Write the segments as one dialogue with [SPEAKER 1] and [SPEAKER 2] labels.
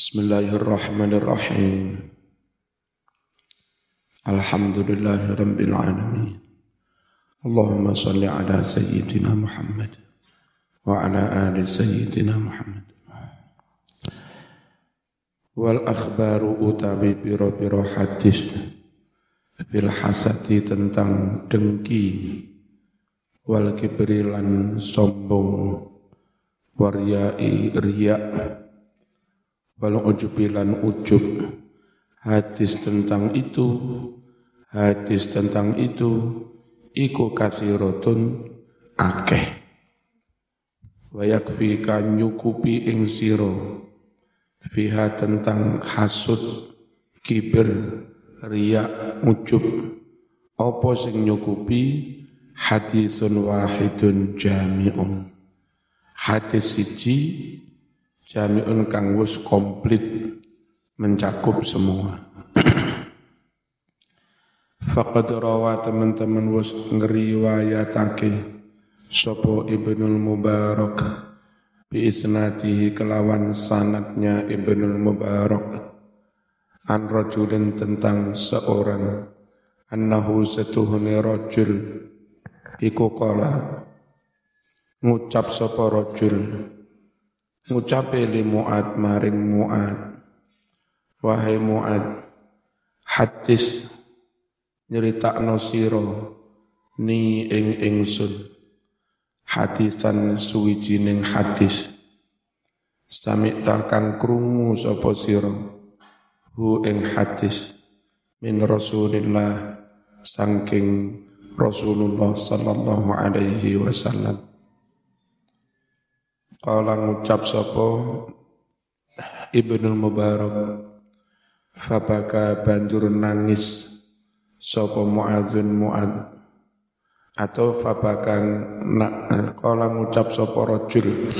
[SPEAKER 1] Bismillahirrahmanirrahim. Alhamdulillahi rabbil alamin. Allahumma salli ala sayyidina Muhammad wa ala ali sayyidina Muhammad. Wal akhbaru utawi biro-biro hadis fil hasati tentang dengki wal kibrilan sombong waryai riya' Walau ujubilan ujub. Hadis tentang itu hadis tentang itu iku kasirotun akeh. Wayakfi kan nyukupi ing siro fiha tentang hasud kibir riya ujub. Opo sing nyukupi? Hadisun wahidun jami'un. Hadis siji jami'un kang wis komplit mencakup semua. Faqad rawa teman-teman wis ngriwayatake sapa Ibnul Mubarak. Bi isnadihi kelawan sanatnya Ibnul Mubarak. An rajulin tentang seorang. Annahu setuhune rajul. Iku kala ngucap sapa rajul ngucape li Mu'ad maring Mu'ad. Wahai Mu'ad hadis nyeritakno sira ni ing ingsun. Hadisan suwijining hadis. Sami kang krungu sapa sira? Hu ing hadis. Min Rasulillah saking Rasulullah sallallahu alaihi wasallam Kala ngucap sapa? Ibnul Mubarak. Fabaka banjur nangis sapa Muadzun Muad atau fabaka nak kala ngucap sapa rajul.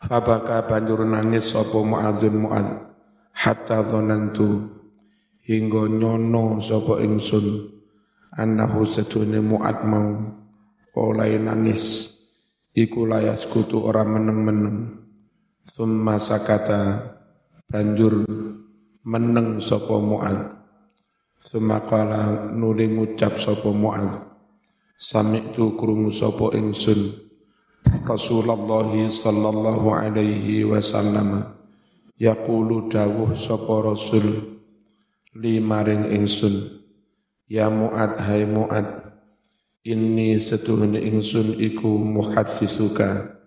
[SPEAKER 1] Fabaka banjur nangis sapa Muadzun Muad hatta dzanantu hingga nyono sapa ingsun annahu sedune muat mau. Oleh nangis. Iku layas kutu ora meneng-meneng. Summa sakata. Banjur meneng sapa muat summa qala nuli ngucap sapa muat sami tu krungu sapa ingsun. Rasulullah sallallahu alaihi wasallam. Yaqulu dawuh sapa rasul. Li maring ingsun Ya Mu'ad hai Mu'ad. Ini setuhun ingsun iku muhadisuka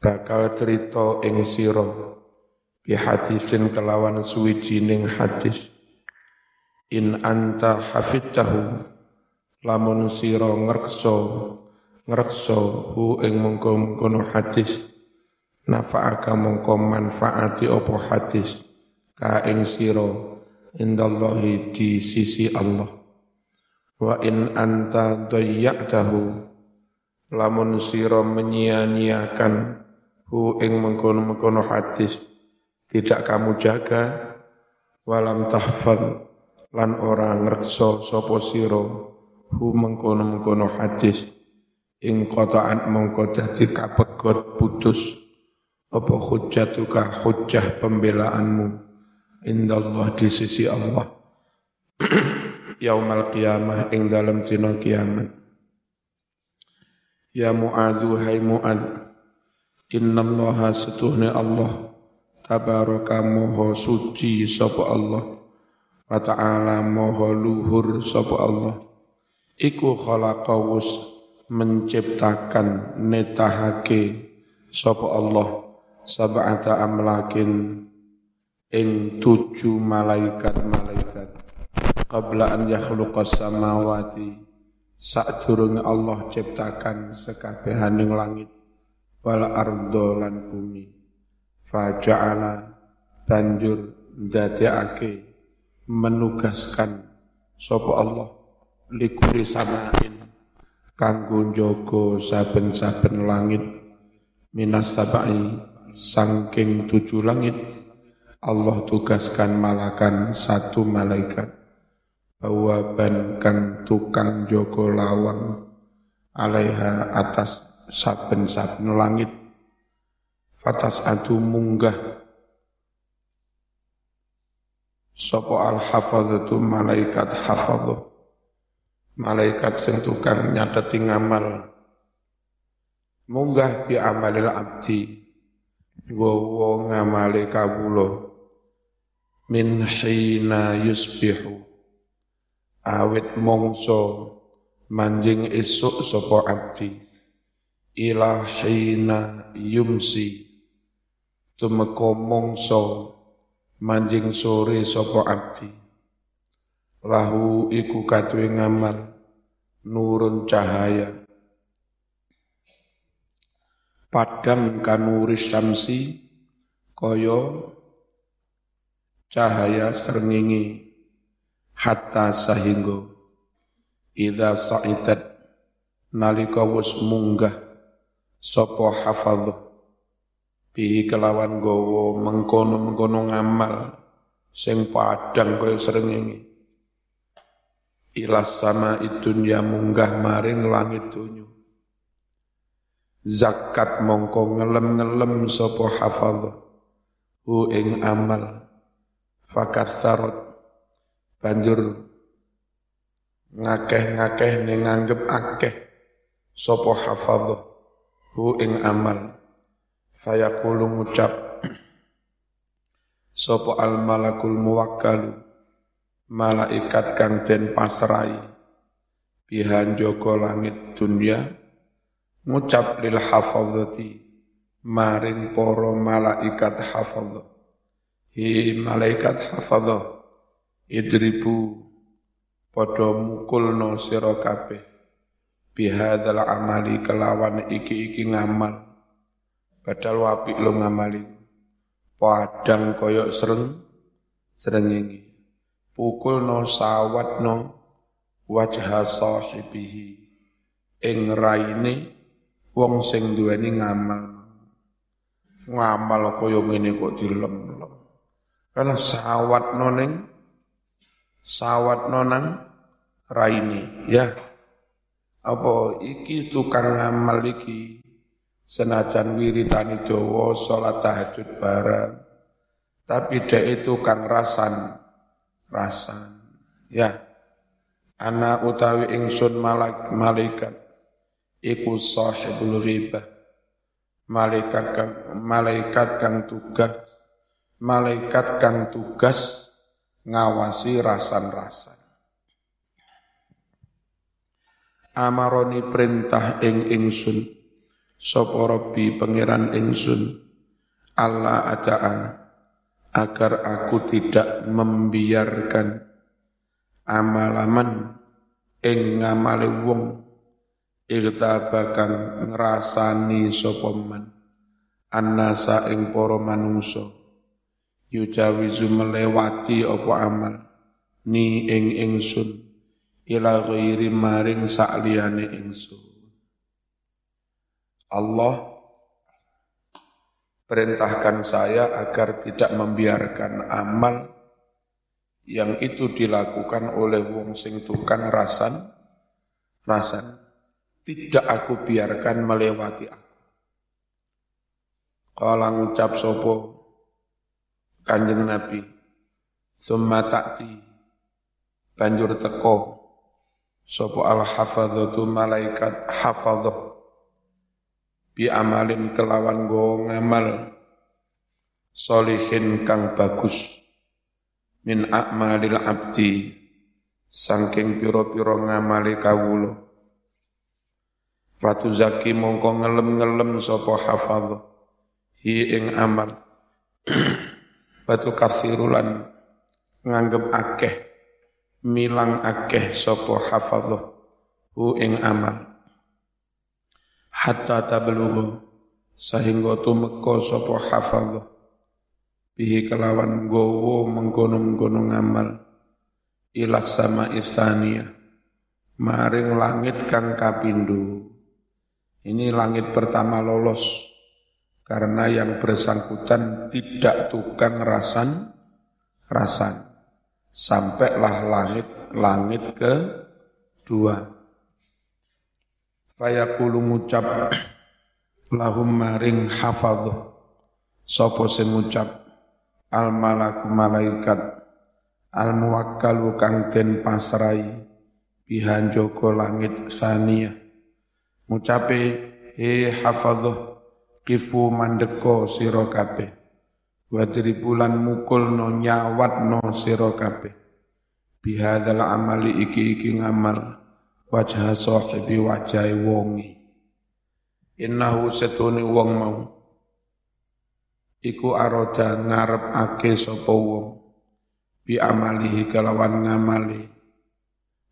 [SPEAKER 1] Bakal cerita ing siro Bihadisin kelawan suwijining hadis. In anta hafidtahu. Lamun siro ngerkso Ngerkso hu ing mengko hadis. Nafa'aka mongko manfaati opo hadis Ka ing siro Indallahi di sisi Allah Wa in anta dayya'tahu lamun sira menyia-nyiakan hu ing mengkono-mengkono hadis tidak kamu jaga walam tahfaz lan ora ngrekso sapa sira hu mengkono-mengkono hadis ing qata'an mongko dadi kapet putus apa hujjatuka hujjah pembelaanmu indallah di sisi Allah yaumal qiyamah ing dalam dina kiamat. Ya Mu'adzu hai Mu'ad Innallaha setuhne Allah tabaraka moho suci sapa Allah wa ta'ala moho luhur sapa Allah. Iku khalaqawus menciptakan netahake sapa Allah sab'ata amlakin ing tujuh malaikat-malaikat qabla an yakhluqas samawati sadurunge Allah ciptakan sekabehaning langit wal ardo lan bumi. Faja'ala banjur dadekake menugaskan sapa Allah likuli samain kanggo njogo saben-saben langit. Minas sabai sangking tujuh langit Allah tugaskan malakan satu malaikat bawaban kang tukang joko lawang alaiha atas saben-saben langit. Fatas adu munggah. Sopo al hafadzatu malaikat hafadhu malaikat sing tukang nyateti ngamal. Munggah bi amalil abdi. Gowo ngamale kawula. Min hina yusbihu awit mongso manjing esuk sapa abdi. Ila hina yumsi. Tumeka mongso manjing sore sapa abdi. Lahu iku katwe ngamal nurun cahaya. Padang kanuris syamsi koyo cahaya serngingi hatta sahingga idza sa'idat nalika wis munggah sapa hafadhu bihi kelawan gowo mengkono-mengkono ngamal sing padang kaya srengenge. Ilas sama ya munggah maring langit dunyo zakat mongko ngelem-ngelem sapa hafadh. Hu ing amal. Fakatharat banjur ngakeh-ngakeh ning nganggep akeh sapa hafadh hu ing amal. Fayaqulu ngucap sapa al malakul muwakkalu malaikat kang den pasrai bihan joko langit dunya ngucap lil hafadzati maring para malaikat hafadz hi malaikat hafadz idribu padha mukulno sira kabeh bihadzal amali kelawan iki-iki ngamal Padahal wapi lo ngamali. Padang koyok sereng, ini. Pukul no sawat no wajah sahibihi. Ing raine wong sing duweni ngamal. Ngamal koyo ngene kok dilem-lem. Karena sawat no neng, sawat no nang raine, ya. Apa iki tukang ngamal iki? Senajan wiritani dawa salat tahajud bareng. Tapi dek itu kang rasan rasan ya. Anak utawi ingsun malak malaikat iku sahibul ghibah. Malaikat kang malaikat kang tugas malaikat kang tugas ngawasi rasan-rasan. Amaroni perintah ing ingsun Rabbi pangeran ingsun? Allah aja'a agar aku tidak membiarkan amalaman ing ngamale wong irtabakang ngrasani sapa man annasa ing para manungsa yujawizu melewati apa amal ni ing ingsun. Ila ghairi maring sakliyane ingsun. Allah perintahkan saya agar tidak membiarkan amal yang itu dilakukan oleh wong sing tukang rasan rasan. Tidak aku biarkan melewati aku. Kala ngucap sopo kanjeng Nabi, summa ta'ti. Banjur teko. Sopo al hafadzatu malaikat hafadzah bi amalin kelawan go ngamal. Solihin kang bagus. Min akmalil abdi. Sangking piro-piro ngamali kawulo Fatu zaki mongko ngelem-ngelem sopo hafadh hi ing amal Batu kasirulan nganggep akeh milang akeh sopo hafadh hu ing amal hatta tablughu sehingga tumeka sapa hafadh bihi kelawan gowo mengkono-mengkono ngamal ila sama isania maring langit kang kapindo ini langit pertama lolos karena yang bersangkutan tidak tukang rasan rasan. Sampailah langit langit ke dua. Fayaqulu ngucap lahum maring hafadhu. Sapa sing ngucap al malaku malaikat al muwakkalu kang den pasrai bihan joko langit sania. Ngucape he hafadhu kifu mandeko sira kabeh. Wadribulan mukul no nyawat no sira kabeh. Bihadzal amali iki iki ngamal wajah sahibi wajahe wongi innahu setune wong mau. Iku aroda ake sapa wong. Bi amalihi kelawan ngamali.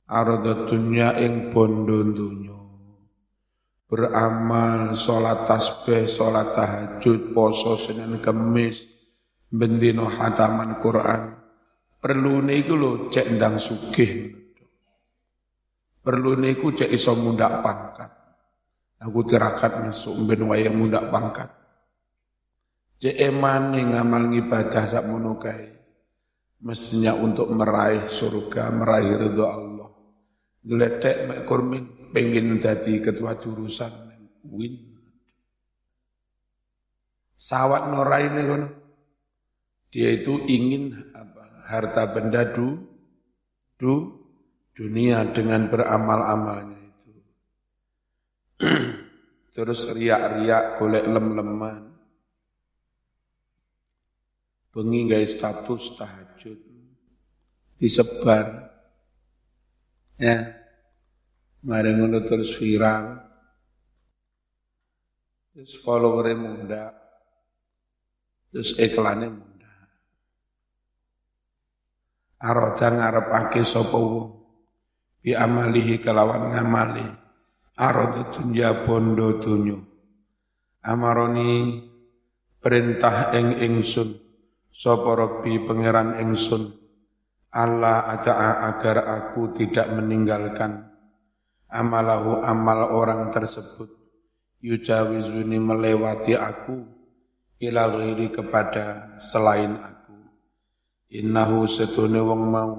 [SPEAKER 1] Aroda dunya ing bondo dunya beramal salat tasbih salat tahajud poso Senin Kemis bendino hataman Quran perlu niku lho cek ndang sugih perlu niku cek iso mundak pangkat Aku tirakat masuk ben wayang mundak pangkat. Cek eman ngamal ngibadah sak monokai. Mestinya untuk meraih surga, meraih ridho Allah. Geletek mek pengen jadi ketua jurusan win. Sawat norai ini kan. Dia itu ingin apa? Harta benda du, du dunia dengan beramal-amalnya. Terus riak-riak golek lem-leman. Bengi status tahajud. Disebar. Ya. Mari ngono terus viral. Terus followernya muda. Terus iklannya muda. Aroda ngarep ake sopo wong. Bi amalihi kelawan ngamali arada dunya bondo dunyo amaroni perintah ing ingsun sapa rabbi pangeran ingsun Allah aja'a agar aku tidak meninggalkan amalahu amal orang tersebut. Yujawizuni melewati aku ila ghairi kepada selain aku. Innahu setune wong mau.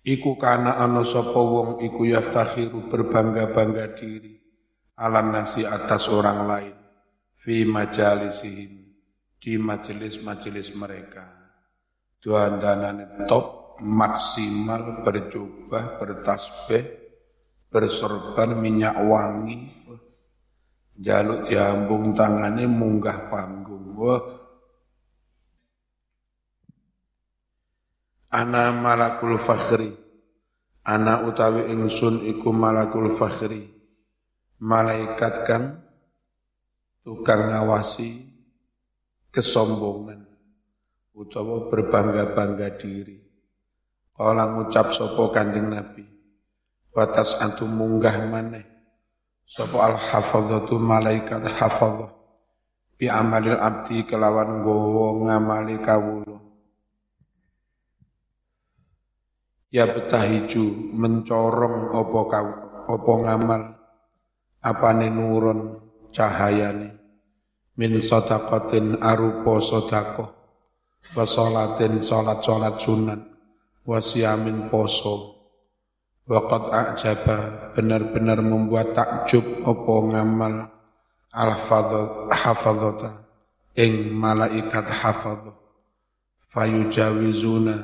[SPEAKER 1] Iku kana ana sapa wong iku yaftakhiru berbangga-bangga diri ala nasi atas orang lain fi majalisihim di majelis-majelis mereka. Duandanane top maksimal berjubah, bertasbih, bersorban minyak wangi, jaluk diambung tangannya munggah panggung. Wah, Ana malakul fakhri. Ana utawi ingsun iku malakul fakhri. Malaikat kang tukang ngawasi kesombongan utawa berbangga-bangga diri. Kala ngucap sopo Kanjeng Nabi. Watas antu munggah maneh. Sopo al-hafadzatu malaikat hafadzah. Bi amalil abdi kelawan gowo ngamali kawulo ya betahiju mencorong opo kau opo ngamal apane nurun cahayane min sodakotin arupo sodako wa sholatin sholat sholat sunan wa siamin poso. Wa qad a'jaba benar-benar membuat takjub opo ngamal al hafadzata ing malaikat hafadh. Fayujawizuna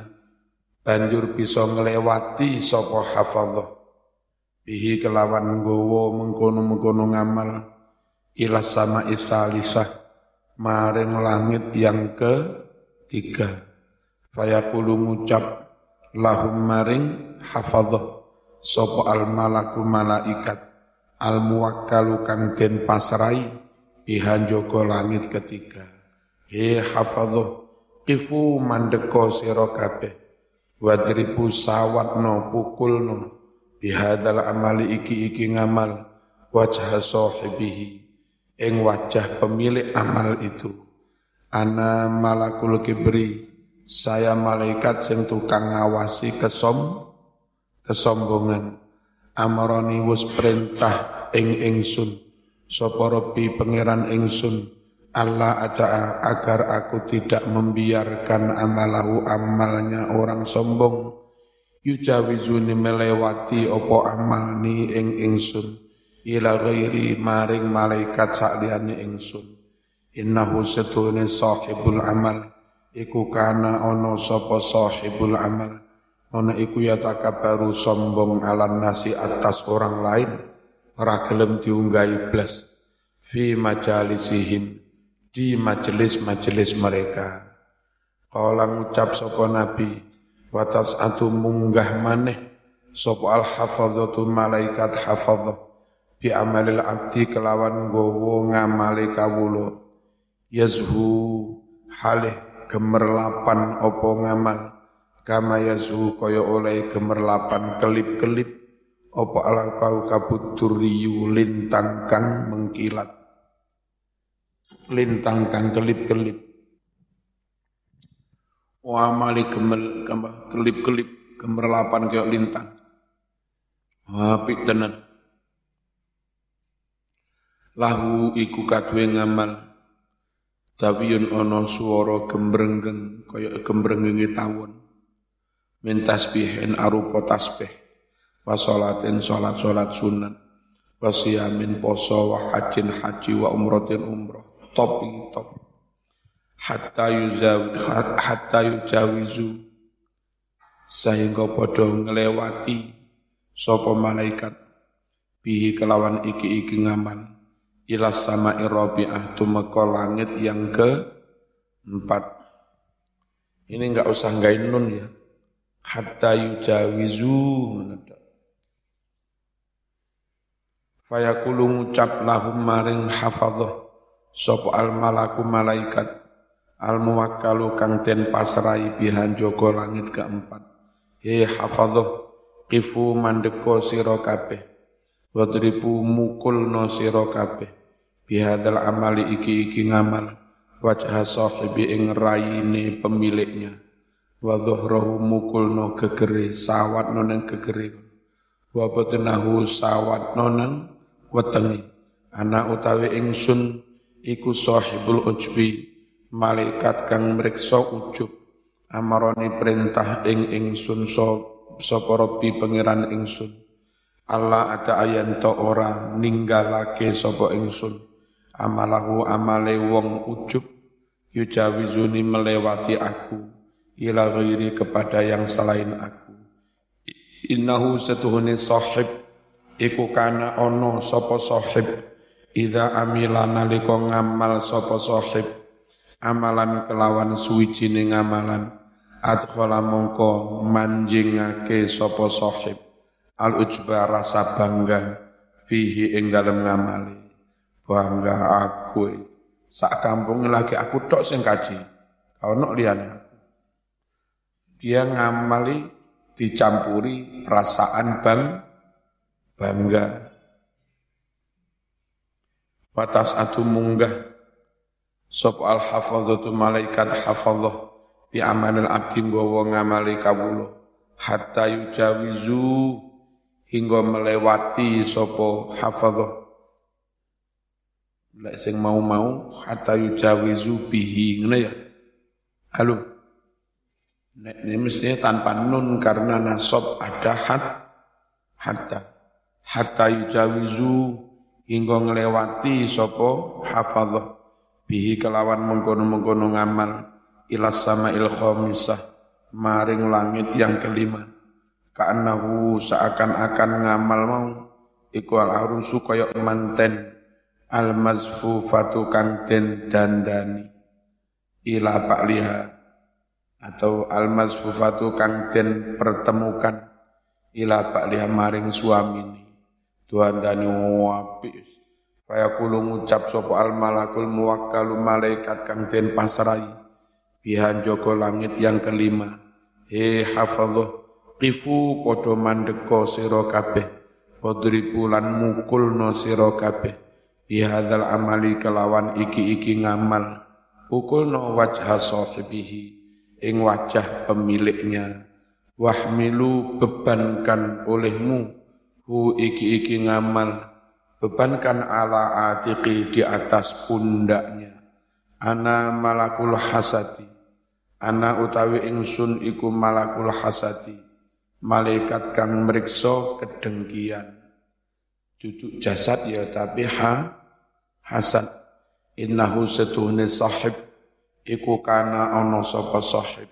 [SPEAKER 1] banjur bisa ngelewati sapa hafadzah bihi kelawan nggawa mengkono-mengkono ngamal ila sama isalisah maring langit yang ketiga. Fayaqulu ngucap lahum maring hafadzah sapa al malaku malaikat. Al muwakkalu kang den pasrai bihan joko langit ketiga. He hafadzah kifu mandeko sira kabeh. Wadribu sawatno pukulno bihadal amali iki-iki ngamal wajah sahibihi. Ing wajah pemilik amal itu. Ana malakul kibri saya malaikat sing tukang ngawasi kesom kesombongan. Amaroni wus perintah ing ingsun. Sapa rabbi pangeran ingsun Allah aja agar aku tidak membiarkan amalahu amalnya orang sombong. Yujawizuni melewati opo amal ni ing ingsun. Ila ghairi maring malaikat sakliyane ingsun. Innahu setune sahibul amal iku kana ono sapa sahibul amal. Ono iku ya takabaru sombong alan nasi atas orang lain. Ora gelem diunggahi blas. Fi majalisihim. Di majelis-majelis mereka. Kala ngucap sapa nabi watas atu munggah maneh. Sapa al hafadzatu malaikat hafadzah. Bi amalil abdi kelawan gowo ngamali kawula. Yazhu halih gemerlapan opo ngamal kama yazhu kaya oleh gemerlapan kelip-kelip opo ala kau kabuturiyu lintang kang mengkilat lintang kang kelip-kelip Wa amali gemel kelip-kelip gemerlapan kayak lintang. Apik tenan. Lahu iku kadwe ngamal Tawiyun ono suara gembrenggeng kaya gembrengenge tawon. Min tasbihin arupa tasbih. Wa sholatin sholat sholat sunat. Wa siyamin poso wa hajin haji wa umrotin umroh. Top top hatta yuzaw hatta yujawizu sehingga padha nglewati sapa malaikat bihi kelawan iki-iki ngamal ila sama irabi'ah tumeka langit yang ke empat ini enggak usah nggain nun ya. Hatta yujawizu fayaqulu ngucap lahum maring hafadhah. Sapa al malaku malaikat. Al muwakkalu kang den pasrai bihan joko langit keempat. He hafadhah qifu mandeko sira kabeh wadribu mukulno sira kabeh. Bihadal amali iki-iki ngamal. Wajah sahibi ing raine pemiliknya. Wa dhuhrahu mukulno gegere sawat noneng gegere. Wa batnahu sawat noneng wetengi. Ana utawi ingsun iku sahibul ujbi malaikat kang mriksa ujub. Amaroni perintah ing ingsun so sapa Rabbi pangeran ingsun Allah ada ayanto ora ninggalake sapa ingsun. Amalahu amale wong ujub yujawizuni melewati aku ila ghairi kepada yang selain aku. Innahu satuhuni sahib iku kana ono sapa sahib. Ida amila nalika ngamal sapa sahib amalan kelawan suwijining amalan adkhala mongko manjingake sapa sahib al ujba rasa bangga fihi ing dalem ngamali. Bangga aku. Sak kampung lagi aku tok sing kaji. Ono liyane aku. Dia ngamali dicampuri perasaan bang bangga. Batas atu munggah. Sop al hafadzatu malaikat hafadzah bi amalil abdi nggawa ngamali kawula. Hatta yujawizu hingga melewati sapa hafadzah lek sing mau-mau hatta yujawizu bihi ngene ya. Halo. Nek ini mestinya tanpa nun karena nasab ada hat hatta. Hatta yujawizu hingga ngelewati sapa hafadzah bihi kelawan mengkono-mengkono ngamal ilas sama il khamisah maring langit yang kelima ka'annahu seakan-akan ngamal mau. Iku al arusu kaya manten. Al mazfufatu kang den dandani. Ila liha atau al mazfufatu kang den pertemukan. Ila liha maring suamini. Tuhan dani wapis Fayaqulu ngucap sapa al malakul muwakkalu malaikat kang den pasrai bihan joko langit yang kelima. He hafadhah qifu padha mandeka sira kabeh. Wadribu lan mukulno sira kabeh. Bihadzal amali kelawan iki-iki ngamal. Pukulno wajha sahibihi ing wajah pemiliknya. Wahmilu bebankan olehmu. Hu iki-iki ngamal. Bebankan ala atiqi di atas pundaknya. Ana malakul hasati ana utawi ingsun iku malakul hasati malaikat kang meriksa kedengkian. Duduk jasad ya tapi ha hasad innahu setuhne sahib. Iku kana ana sapa sahib.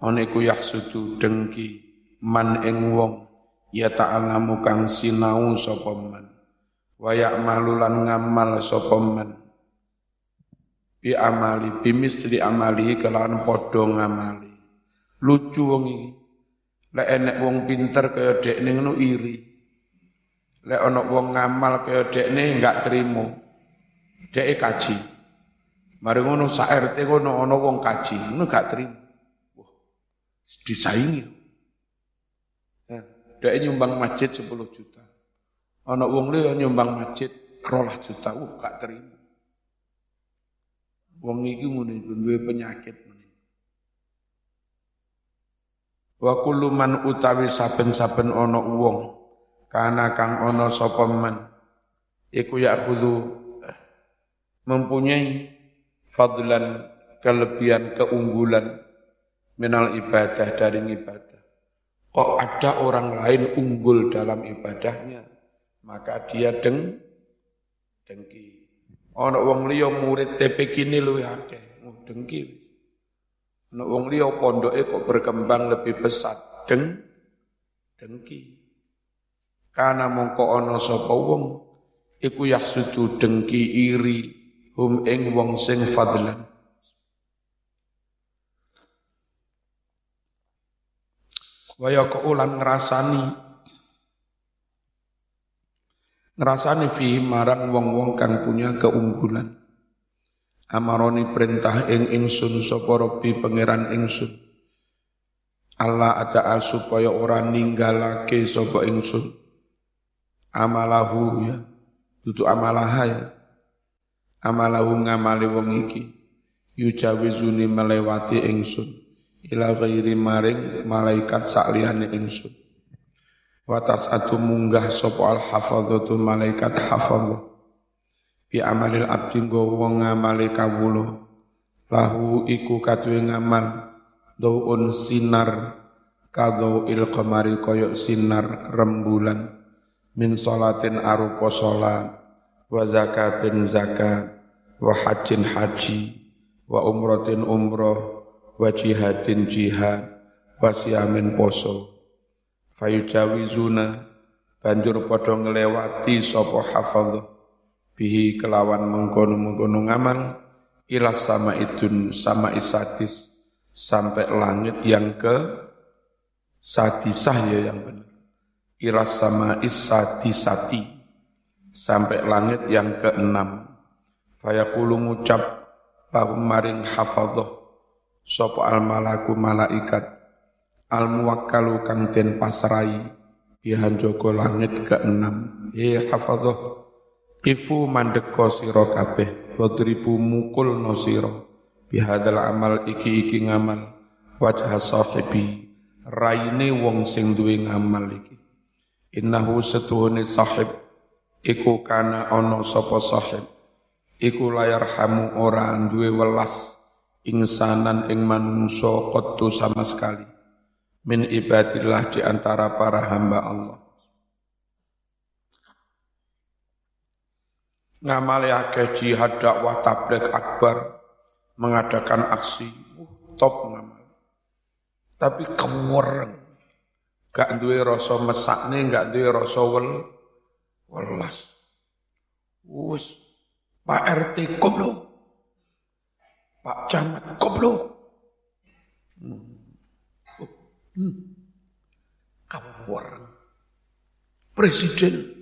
[SPEAKER 1] Ana iku yahsudu dengki. Man ing wong. Ya ta'alamu kang sinau sapa man. Wa ya'malu lan ngamal sapa man. Bi amali bimisli amali kelawan padha ngamali. Lucu wong iki lek enek wong pinter kaya dekne ngono iri Lek ana wong ngamal kaya dekne enggak trimo. Deke kaji. Mari ngono sak RT ngono ana wong kaji, ngono gak trimo. Wah, disaingi. Ya, deke nyumbang masjid 10 juta. Ana wong liya nyumbang masjid 12 juta, wah gak trimo. Wong iki ngono iku duwe penyakit Wa kullu man utawi saben-saben ana wong kana kang ono sapa man iku ya'khudhu mempunyai fadlan kelebihan keunggulan minal ibadah dari ibadah. Kok ada orang lain unggul dalam ibadahnya maka dia deng dengki. Ana wong liya murid TP kini luwih akeh oh, dengki ana wong liya pondoke kok berkembang lebih pesat deng dengki Kana mongko ana sapa wong iku yahsudu dengki iri hum ing wong sing fadlan. Waya ulan ngrasani ngrasani fi marang wong-wong kang punya keunggulan. Amaroni perintah ing ingsun sapa Rabbi pangeran ingsun. Allah ada supaya ora ninggalake sapa ingsun. Amalahu ya. Duduk amalaha ya. Amalahu ngamali wong iki. Yujawizuni melewati ingsun. Ila ghairi maring malaikat sakliyane ingsun. Watas atu munggah sapa al hafadzatu malaikat hafadz bi amalil abdi wong ngamali kawula. Lahu iku katuwe ngamal. Daun sinar. Kadau il qamari koyok sinar rembulan. Min salatin arupa salat. Wa zakatin zakat. Wa hajjin haji. Wa umratin umroh wa jihadin jihad. Wa siamin poso. Fayujawizuna. Banjur padha nglewati sapa hafadh bihi kelawan mengkono-mengkono ngamal ila sama idun sama isatis sampai langit yang ke sadisah ya yang benar ila sama isati sati sampai langit yang keenam. Fayaqulu ngucap lahu maring hafadhah sapa al malaku malaikat al muwakkalu kang den pasrai bihan joko langit keenam. He hafadhah Kifu mandeko sira kabeh wadribu mukul no sira. Bihadal amal iki-iki ngamal wajah sahibi raine wong sing duwe ngamal iki. Innahu setuhune sahib iku kana ono sapa sahib. Iku layar hamu ora duwe welas ingsanan ing manungso qattu sama sekali. Min ibadillah di antara para hamba Allah ngamali akeh jihad dakwah tabligh akbar mengadakan aksi uh, top ngamal tapi kewereng gak duwe rasa mesakne, gak duwe rasa wel welas. Wis Pak RT goblok. Pak Camat goblok. Hmm. Hmm. Kawur. Presiden.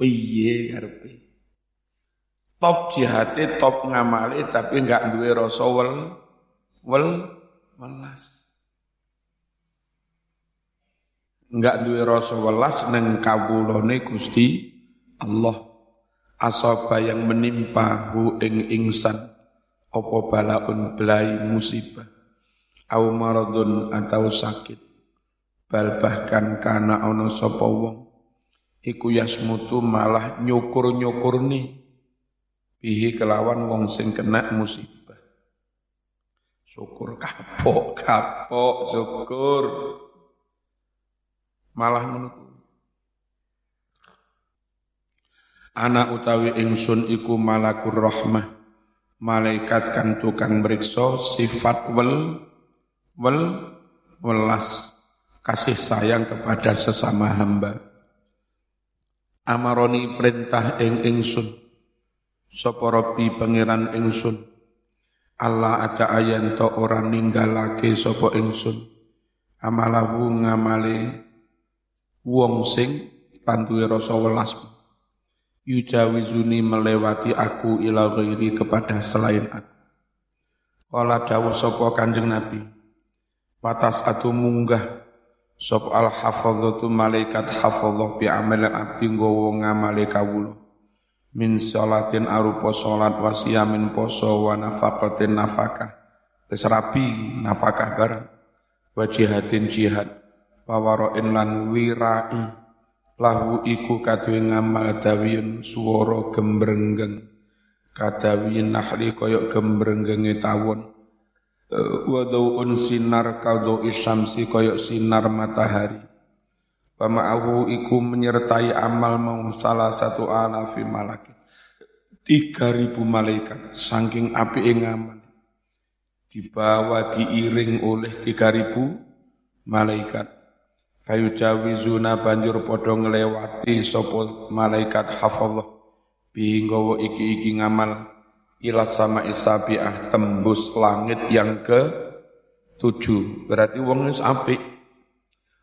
[SPEAKER 1] Piye karepe? Top jihate, top ngamali tapi enggak duwe rasa wel wel welas. Enggak duwe rasa welas neng kawulane Gusti Allah. Asaba yang menimpa hu ing ingsan apa balaun belai musibah au maradun atau sakit bal bahkan kana ana sapa wong iku yasmutu malah nyukur-nyukurni bihi kelawan wong sing kena musibah Syukur kapok, kapok, syukur. Malah menunggu. Anak utawi ingsun iku malakur rahmah. Malaikat kang tukang meriksa sifat wel wel welas kasih sayang kepada sesama hamba. Amaroni perintah ing ingsun. Sapa Rabbi pangeran ingsun. Allah ada ayan to ora ninggalake sapa ingsun. Amalahu ngamale wong sing panduwe rasa welas yujawizuni melewati aku ila ghairi kepada selain aku. Kala dawuh sapa Kanjeng Nabi, watas atu munggah sop al hafadzatu malaikat hafadzah bi amal abdi nggawa ngamale kawula. Min salatin arupa salat wa siyamin poso wa nafaqatin nafakah. Wis rapi nafakah barang. Wa jihadin jihad wa wara'in lan wirai lahu iku kadue ngamal dawiyun swara gembrenggeng kadawiyin nahli koyok gembrenggenge tawon wa daun sinar kaldo isamsi koyok sinar matahari. Ma'ahu iku menyertai amal mau salah satu alafi malakin tiga ribu malaikat saking api ing amal dibawa diiring oleh tiga ribu malaikat. Fayujawizuna banjur padha nglewati sapa malaikat hafadhah bi iki-iki ngamal ila sama isabiah tembus langit yang ke tujuh. Berarti wong wis apik.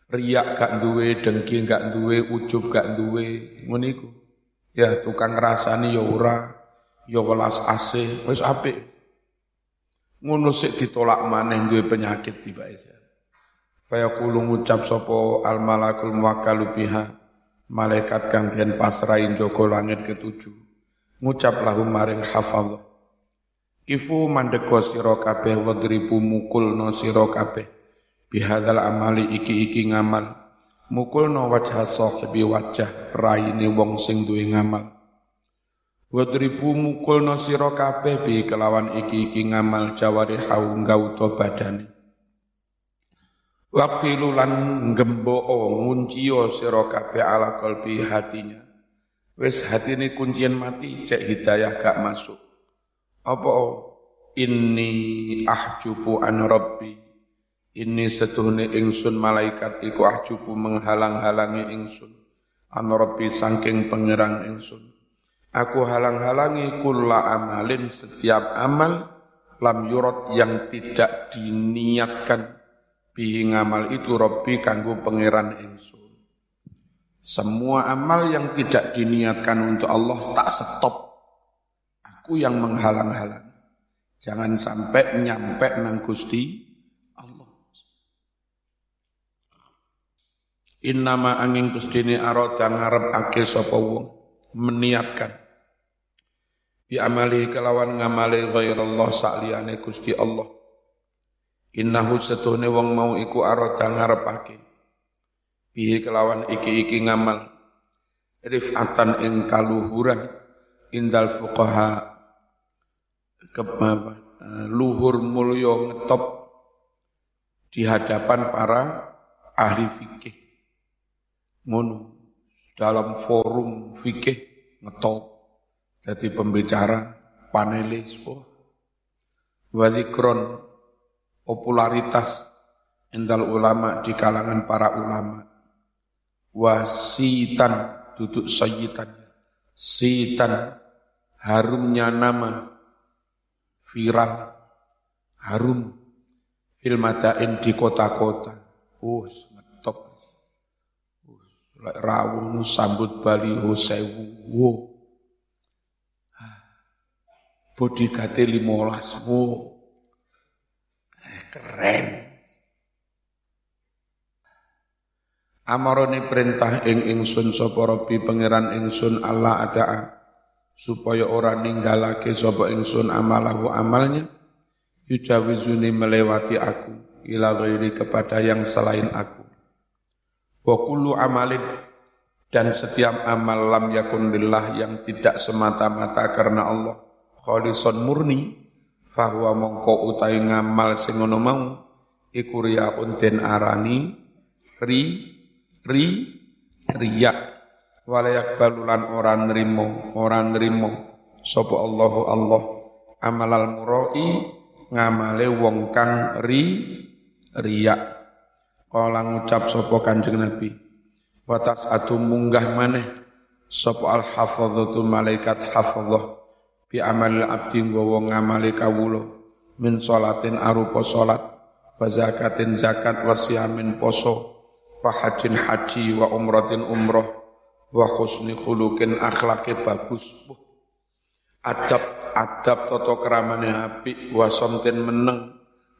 [SPEAKER 1] Riak gak duwe dengki gak duwe ujub gak duwe ngono iku. Ya tukang rasani ya ora ya welas asih wis apik. Ngono sik ditolak maneh duwe penyakit tiba aja Fayaqulu ngucap sopo al malakul muwakkalu biha malaikat kang den pasrahin joko langit ketujuh. Ngucap lahu maring hafal Ifu mandeko sira kabeh wadribu mukul no sira kabeh bihadzal amali iki-iki ngamal mukul no wajah sahibi wajah raine wong sing duwe ngamal wadribu mukul no sira kabeh bi kelawan iki-iki ngamal jawari hau ngauto badane Wakfilu lan ngemboo nguncio sira kabeh ala kalbi hatinya. Wis hatine kuncian mati cek hidayah gak masuk. Apa inni ahjubu an rabbi. Ini setuhne ingsun malaikat iku ahjubu menghalang-halangi ingsun. An rabbi sangking pengerang ingsun. Aku halang-halangi kulla amalin setiap amal lam yurot yang tidak diniatkan bihi ngamal itu Robbi kanggo pangeran ingsun. Semua amal yang tidak diniatkan untuk Allah tak stop. Aku yang menghalang-halang. Jangan sampai nyampe nang Gusti Allah. Innama angin pestine arada ngarep ake sapa wong meniatkan bi amali kelawan ngamali ghairallah sakliyane Gusti Allah Innahu setuhne wong mau iku arada ngarepake. Bihi kelawan iki-iki ngamal. Rif'atan ing kaluhuran indal fuqaha kebaba luhur mulya ngetop di hadapan para ahli fikih. Ngono dalam forum fikih ngetop jadi pembicara panelis wah wazikron popularitas endal ulama di kalangan para ulama. Wasitan duduk sayyitan. Sitan harumnya nama viral harum filmadain di kota-kota. Uh, ngetop. Uh, rawuh sambut baliho sewu. Wow. Bodyguard limolas. Wow Keren. Amaroni perintah ing ingsun sapa Rabbi pangeran ingsun Allah Taala supaya ora ninggalake sapa ingsun amalahu amalnya yujawizuni melewati aku ila ghairi kepada yang selain aku. Wa kullu amalin dan setiap amal lam yakun lillah yang tidak semata-mata karena Allah khalison murni fahuwa mongko utai ngamal sing ngono mau iku riyaun den arani ri ri riya walayak balulan orang nrimo orang nrimo. Sapa Allahu Allah. Amalal murai ngamale wong kang ri riya. Kala ngucap sapa Kanjeng Nabi watas atu munggah maneh. Sapa al hafadzatu malaikat hafadzah bi amal abdi nggawa ngamale kawula min salatin arupa salat wa zakatin zakat wa siyamin poso wa hajin haji wa umratin umrah wa husni khuluqin akhlake bagus. Adab adab tata keramane apik. Wa somten meneng.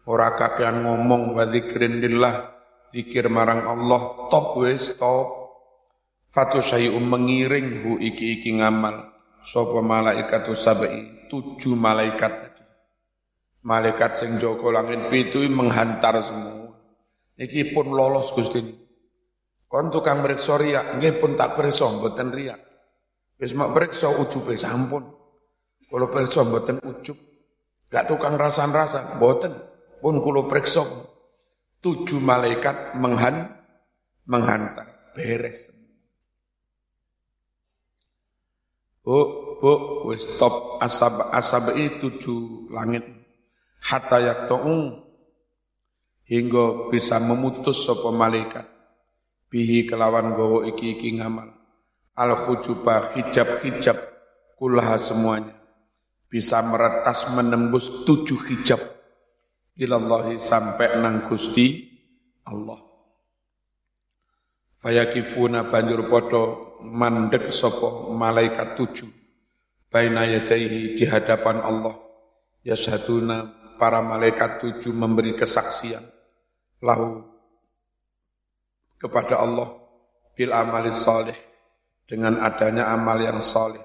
[SPEAKER 1] Ora kakean ngomong. Wa zikrin lillah. Zikir marang Allah. Top wis top. Fatu sayyum mengiring hu iki iki ngamal. Sapa malaikatu sabai tujuh malaikat tadi. Malaikat sing joko langit pitu menghantar semua. Iki pun lolos Gusti kon tukang periksa riak nggih pun tak periksa mboten riak. Wis mak periksa ujube sampun. Kalau periksa mboten ujub gak tukang rasan-rasan mboten. Pun kula periksa tujuh malaikat menghan menghantar. Beres. Bu, bu, wis stop asab itu tujuh langit. Hatta yaktu'u hingga bisa memutus sopo malaikat bihi kelawan gowo iki iki ngamal. Al khujuba hijab hijab kulaha semuanya. Bisa meretas menembus tujuh hijab. Ilallahi sampai nang Gusti Allah. Fayakifuna banjur podo mandek sopo malaikat tujuh. Baina yadaihi di hadapan Allah. Yasyaduna para malaikat tujuh memberi kesaksian. Lahu kepada Allah bil amali salih dengan adanya amal yang salih.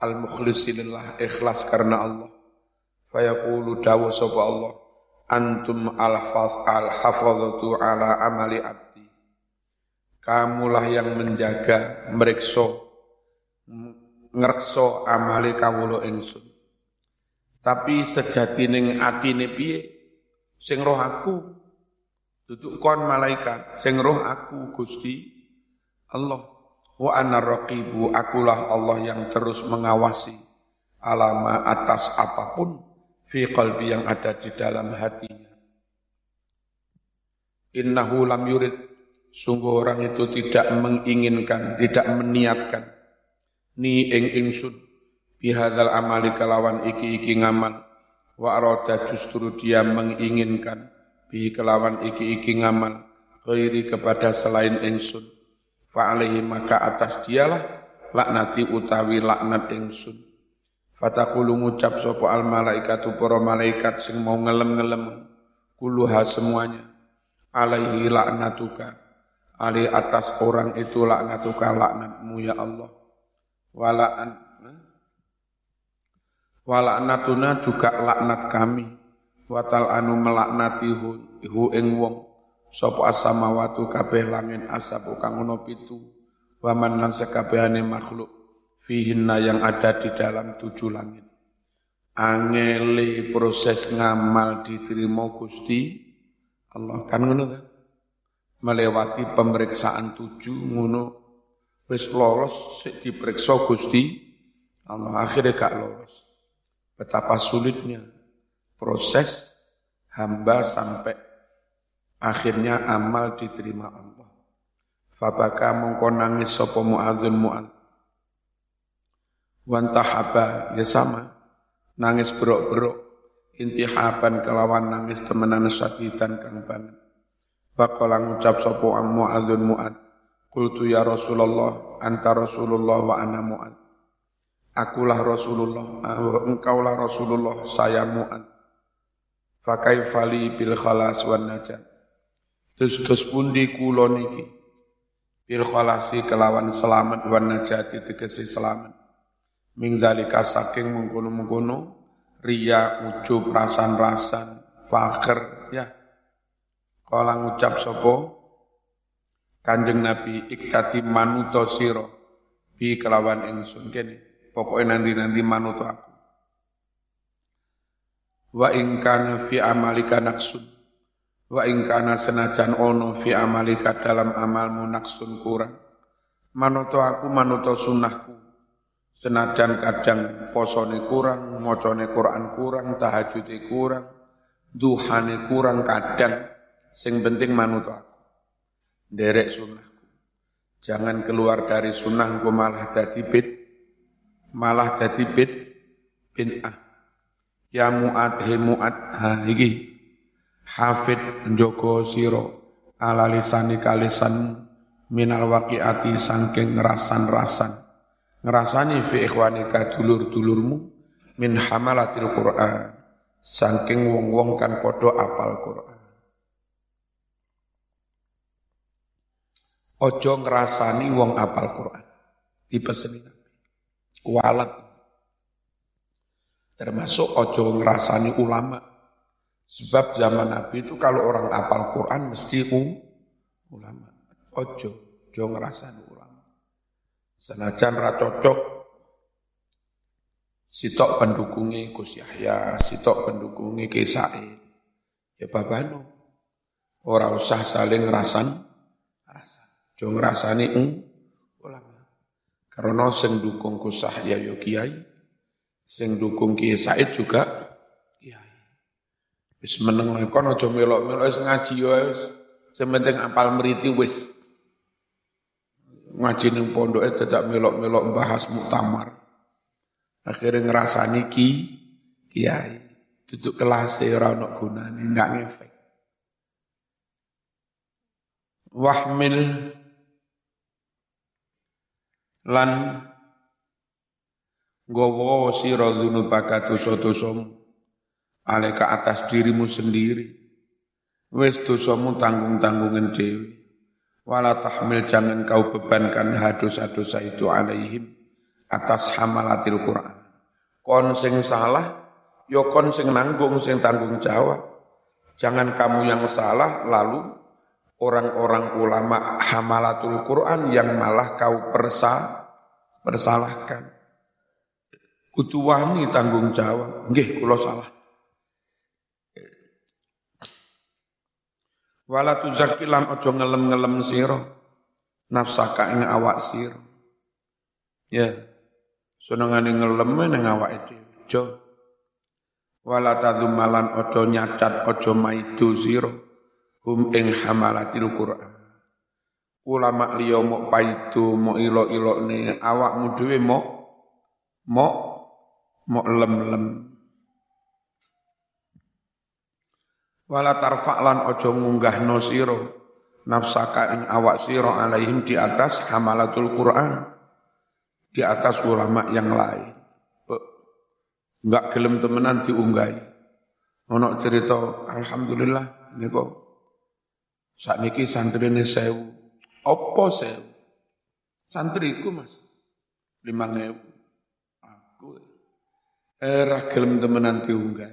[SPEAKER 1] Al mukhlisilillah ikhlas karena Allah. Fayaqulu dawu sapa Allah antum al-hafaz al-hafazatu ala amali abdi. Kamulah yang menjaga merikso ngerkso amali kawulo ingsun. Tapi sejati ning atine piye? Sing roh aku duduk kon malaikat sing roh aku Gusti. Allah wa ana raqibu akulah Allah yang terus mengawasi alama atas apa pun fi qalbi yang ada di dalam hatinya. Innahu lam yurid, sungguh orang itu tidak menginginkan, tidak meniatkan, ni ing ingsun, bihadal amali kelawan iki-iki ngamal, wa arada justru dia menginginkan, bihi kelawan iki-iki ngamal, ghairi kepada selain ingsun, fa'alihi maka atas dialah laknati utawi laknat ingsun. Fatakulu ngucap sopo al malaikatu para malaikat sing mau ngelem-ngelem. Kuluha semuanya alaihi laknatuka. Ali atas orang itu laknatuka laknatmu ya Allah. Wala'an wala'natuna juga laknat kami watal anu melaknati hu, hu ing wong. Sapa asamawatu kabeh langit asabu kang ono pitu. Waman lan sekabehane makhluk. Fihinna yang ada di dalam tujuh langit. Angeli proses ngamal diterima Gusti Allah. Kan ngono kan? Melewati pemeriksaan tujuh ngono. Wis lolos diperiksa Gusti Allah. Akhirnya gak lolos. Betapa sulitnya proses hamba sampai akhirnya amal diterima Allah. Fabaka mongko nangis sapa muadzin muad wantahaba ya sama. Nangis berok-berok intihaban kelawan nangis temenan sadidan kang banget. Baqala ngucap sapa Muadzun Muad Qultu ya Rasulullah anta Rasulullah wa ana Muad Akulah Rasulullah engkaulah Rasulullah saya Muad Fakaifali bil khalas wan najat Terus terus pundi kula niki bil khalasi kelawan selamat wan najati tegese selamat Ming dalika saking mengkono-mengkono ria ujub rasan-rasan fakir ya. Kala ngucap sopo Kanjeng Nabi iktati manuto siro bi kelawan ingsun kene. Pokoknya nanti-nanti manuto aku. Wa ing kana fi amalika naksun wa ing kana senajan ono fi amalika dalam amalmu naksun kurang. Manuto aku manuto sunnahku senajan kadang posone kurang mocone Quran kurang tahajudi kurang duhane kurang kadang sing penting manuto aku. Derek sunnahku jangan keluar dari sunnahku malah jadi bid malah jadi bid bin ah ya muat he muat ha iki. Hafid njoko siro ala lisani kalisan minal waqiati sangking ngerasan-rasan. Ngerasani fi ikhwanika dulur-dulurmu min hamalatil Qur'an. Sangking wong-wong kan podo apal Qur'an. Ojo ngerasani wong apal Qur'an. Dipeseni Nabi. Kualat Termasuk ojo ngerasani ulama. Sebab zaman Nabi itu kalau orang apal Quran mesti um, ulama. Ojo, ojo ngerasani ulama. Senajan ra cocok sitok pendukungnya Gus Yahya, sitok pendukungnya Ki Said. Ya babano. Orang usah saling ngerasan, ngerasan. Jo ngerasani um, ulama. Karena sing dukung Gus Yahya yo kiai, Sing dukung Kiai Said juga kiai. Wis meneng kon aja melok-melok wis ngaji ya wis. Sing penting apal meriti wis. Ngaji ning pondoke dadak melok-melok bahas muktamar. Akhirnya ngerasani ki kiai. Duduk kelas ora ono gunane, enggak ngefek. Wahmil lan Gowo sira dzunubaka dosa-dosamu aleka atas dirimu sendiri. Wis dosamu tanggung-tanggungan dewi. Wala tahmil jangan kau bebankan dosa-dosa itu alaihim atas hamalatil Quran. Kon sing salah, yo ya kon sing nanggung sing tanggung jawab. Jangan kamu yang salah lalu orang-orang ulama hamalatul Quran yang malah kau persa persalahkan kudu tanggung jawab. Nggih, kula salah. Wala tuzakilan ojo ngelem-ngelem sira nafsaka ing awak sira. Ya. Senengane ngelem ning awake dhewe. Jo. Wala tadzumalan ojo nyacat ojo maidu sira hum ing hamalatil Qur'an. Ulama liya mok paidu mok ilo-ilokne awakmu dhewe mok mok Mau lem lem. Wala tarfa'lan ojo munggah no siro, nafsaka ing awak siro alaihim di atas hamalatul Quran, di atas ulama yang lain. Enggak gelem temenan diunggahi. Ono cerita alhamdulillah niko saat niki santri santrine sewu, opo sewu, Santriku Mas 5000 era gelem temenan diunggah.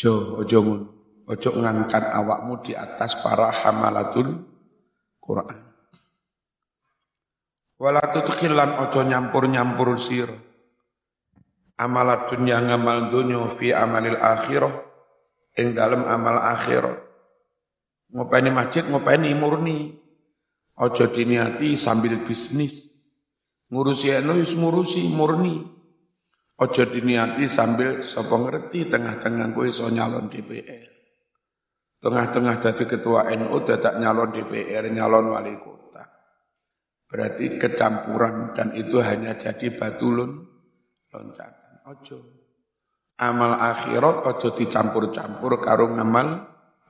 [SPEAKER 1] Jo, ojo ngono. Ojo ngangkat awakmu di atas para hamalatul Quran. Wala tutkilan ojo nyampur-nyampur sir. Amalat yang ngamal dunya fi amalil akhirah. yang dalam amal akhirat. Ngopeni masjid, ngopeni murni. Ojo diniati sambil bisnis. Ngurusi anu wis ngurusi murni. Ojo diniati sambil sapa ngerti tengah-tengah kowe iso nyalon DPR. Tengah-tengah jadi ketua NU dadak nyalon DPR, nyalon wali kota. Berarti kecampuran dan itu hanya jadi batulun loncatan. Ojo. Amal akhirat ojo dicampur-campur karo ngamal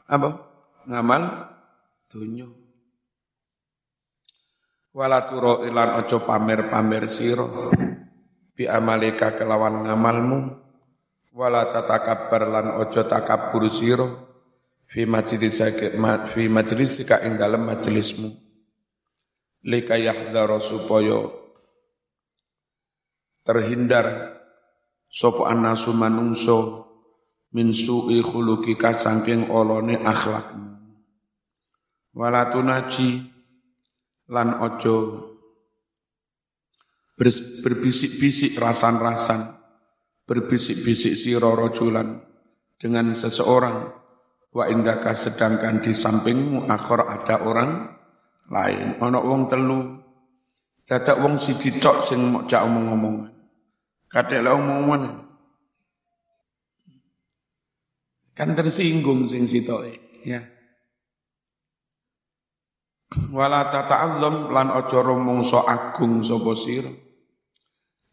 [SPEAKER 1] apa? Ngamal dunya wala turo ilan ojo pamer-pamer siro. Bi amalika kelawan ngamalmu. Wala tatakabbar lan ojo takabur siro. Fi majlisika fi majlisika ing dalem majelismu lika yahdara supaya terhindar sapa anasu manungso min su'i khuluqika saking olone akhlakmu. Wala tunaji lan ojo berbisik-bisik rasan-rasan berbisik-bisik siro rojulan dengan seseorang. Wa indaka sedangkan di sampingmu akhor ada orang lain. Ana wong telu dadak wong siji tok sing mok jak omong-omongan. Kadek lek omongan kan tersinggung sing sitoke ya wala tata'azzam lan aja rumangsa agung sapa sira.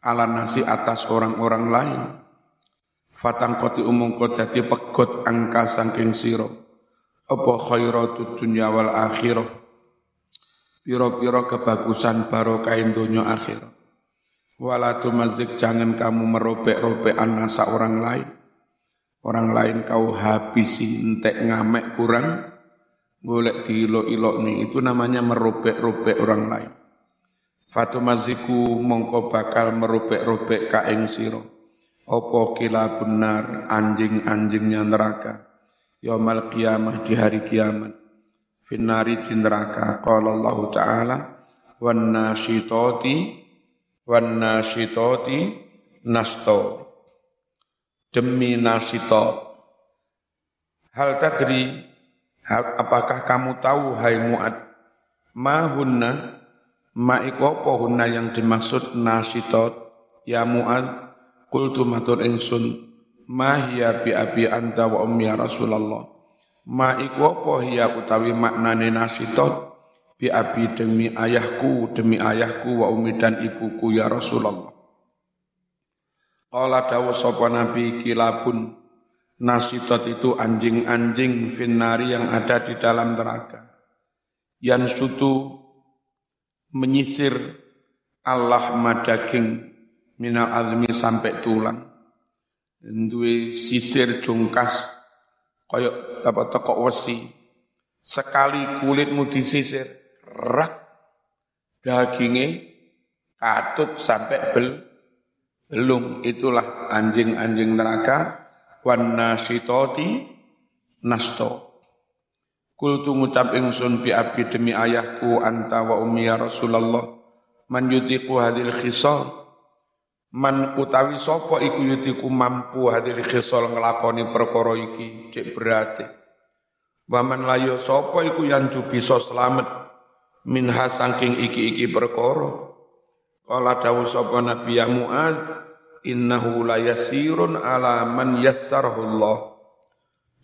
[SPEAKER 1] Ala nasi atas orang-orang lain. Fatang koti kau dadi pegot angka sangking siro apa khairatu dunya wal akhirah? Piro-piro kebagusan kain dunia akhir. Wala tumazik jangan kamu merobek-robek anasa orang lain. Orang lain kau habisi entek ngamek kurang golek diilo-ilok nih itu namanya merobek-robek orang lain Fatumaziku mongko bakal merobek-robek kaing siro. Opo kila benar anjing-anjingnya neraka. Yaumal kiamah di hari kiamat. Finnari di neraka. Qala Allah Ta'ala. Wan nasyitoti. Wan nasyitoti nasto. Demi nasyitot. Hal tadri. Apakah kamu tahu hai. Mahunna Ma iku apa hunna yang dimaksud nasitot? Ya Mu'ad qultu matur ingsun ma hiya bi abi anta wa ummi ya Rasulullah. Ma iku apa hiya utawi maknane nasitot? Bi abi demi ayahku demi ayahku wa ummi dan ibuku ya Rasulullah. Qala dawu sapa nabi kilabun nasitot itu anjing-anjing finnari yang ada di dalam neraka yang sutu menyisir Allah madaging minal azmi sampai tulang. Duwe sisir jungkas koyok apa teko wesi. Sekali kulitmu disisir, rak dagingnya katut sampai bel belum itulah anjing-anjing neraka wan nasitoti nasto. Kultu ngucap ingsun bi abi demi ayahku anta wa ummi ya Rasulullah man yutiku hadil khisal? Man utawi sapa iku yutiku mampu hadil khisal nglakoni perkara iki cek berarti wa man layo sapa iku yang bisa selamat min hasangking iki-iki perkara. Kala dawu sapa Nabi ya Mu'ad innahu la yasirun ala man yassarahu Allah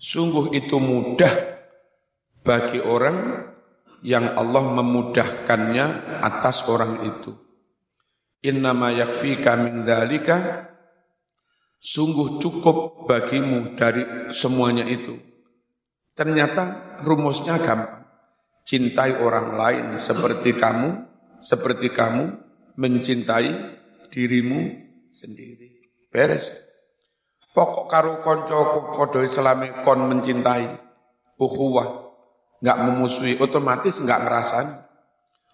[SPEAKER 1] Sungguh itu mudah bagi orang yang Allah memudahkannya atas orang itu. Innama yakfika min dzalika sungguh cukup bagimu dari semuanya itu. Ternyata rumusnya gampang. Cintai orang lain seperti kamu, seperti kamu mencintai dirimu sendiri. Beres. Pokok karo konco kodo islami kon mencintai ukhuwah nggak memusuhi, otomatis nggak ngerasani,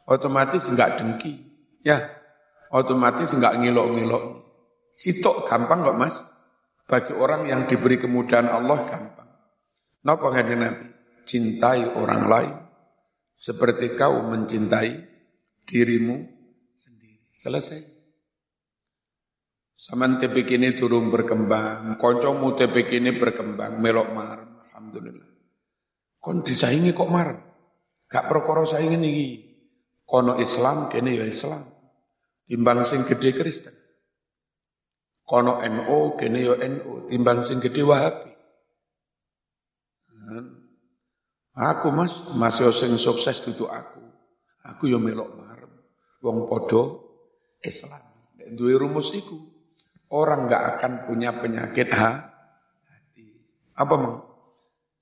[SPEAKER 1] otomatis nggak dengki, ya, otomatis nggak ngilok-ngilok. Sitok gampang kok mas, bagi orang yang diberi kemudahan Allah gampang. Napa nggak Nabi? Cintai orang lain seperti kau mencintai dirimu sendiri. Selesai. Saman TPK ini turun berkembang, koncomu TPK ini berkembang, melok mar, Alhamdulillah. Kon disaingi kok mar. Gak perkara saingi iki. Kono Islam kene ya Islam. Timbang sing gede Kristen. Kono NO kene ya NO, timbang sing gede Wahabi. Aku mas, masih sing sukses duduk aku. Aku yo melok mar. Wong podo Islam. Duwe rumus iku. Orang nggak akan punya penyakit ha? hati. Apa mau?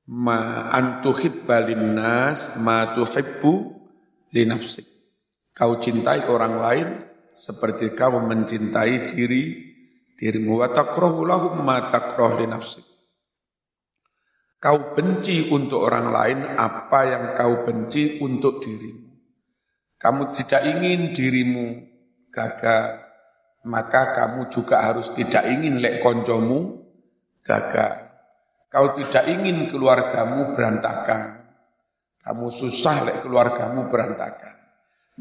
[SPEAKER 1] ma antuhibba linnas ma tuhibbu li nafsik. Kau cintai orang lain seperti kau mencintai diri dirimu wa takrahu lahum ma takrah li nafsik. Kau benci untuk orang lain apa yang kau benci untuk dirimu. Kamu tidak ingin dirimu gagal, maka kamu juga harus tidak ingin lek koncomu gagal. Kau tidak ingin keluargamu berantakan. Kamu susah lek keluargamu berantakan.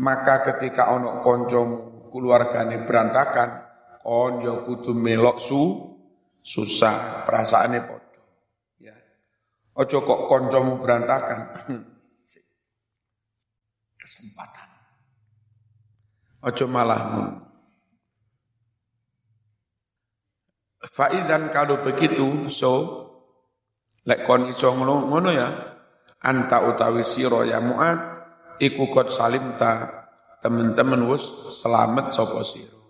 [SPEAKER 1] Maka ketika ono koncomu keluargane berantakan, kon ya kudu melok su susah perasaannya podo ya ojo kok koncomu berantakan kesempatan ojo malah Faizan kalau begitu, so lek kon iso ngono, ngono ya, anta utawi siro ya muat, iku kot salim ta temen-temen wus selamat sopo siro.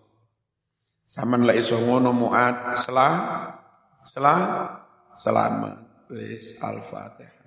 [SPEAKER 1] Saman lek iso ngono muat selah selah selamat. Wis al-Fatihah.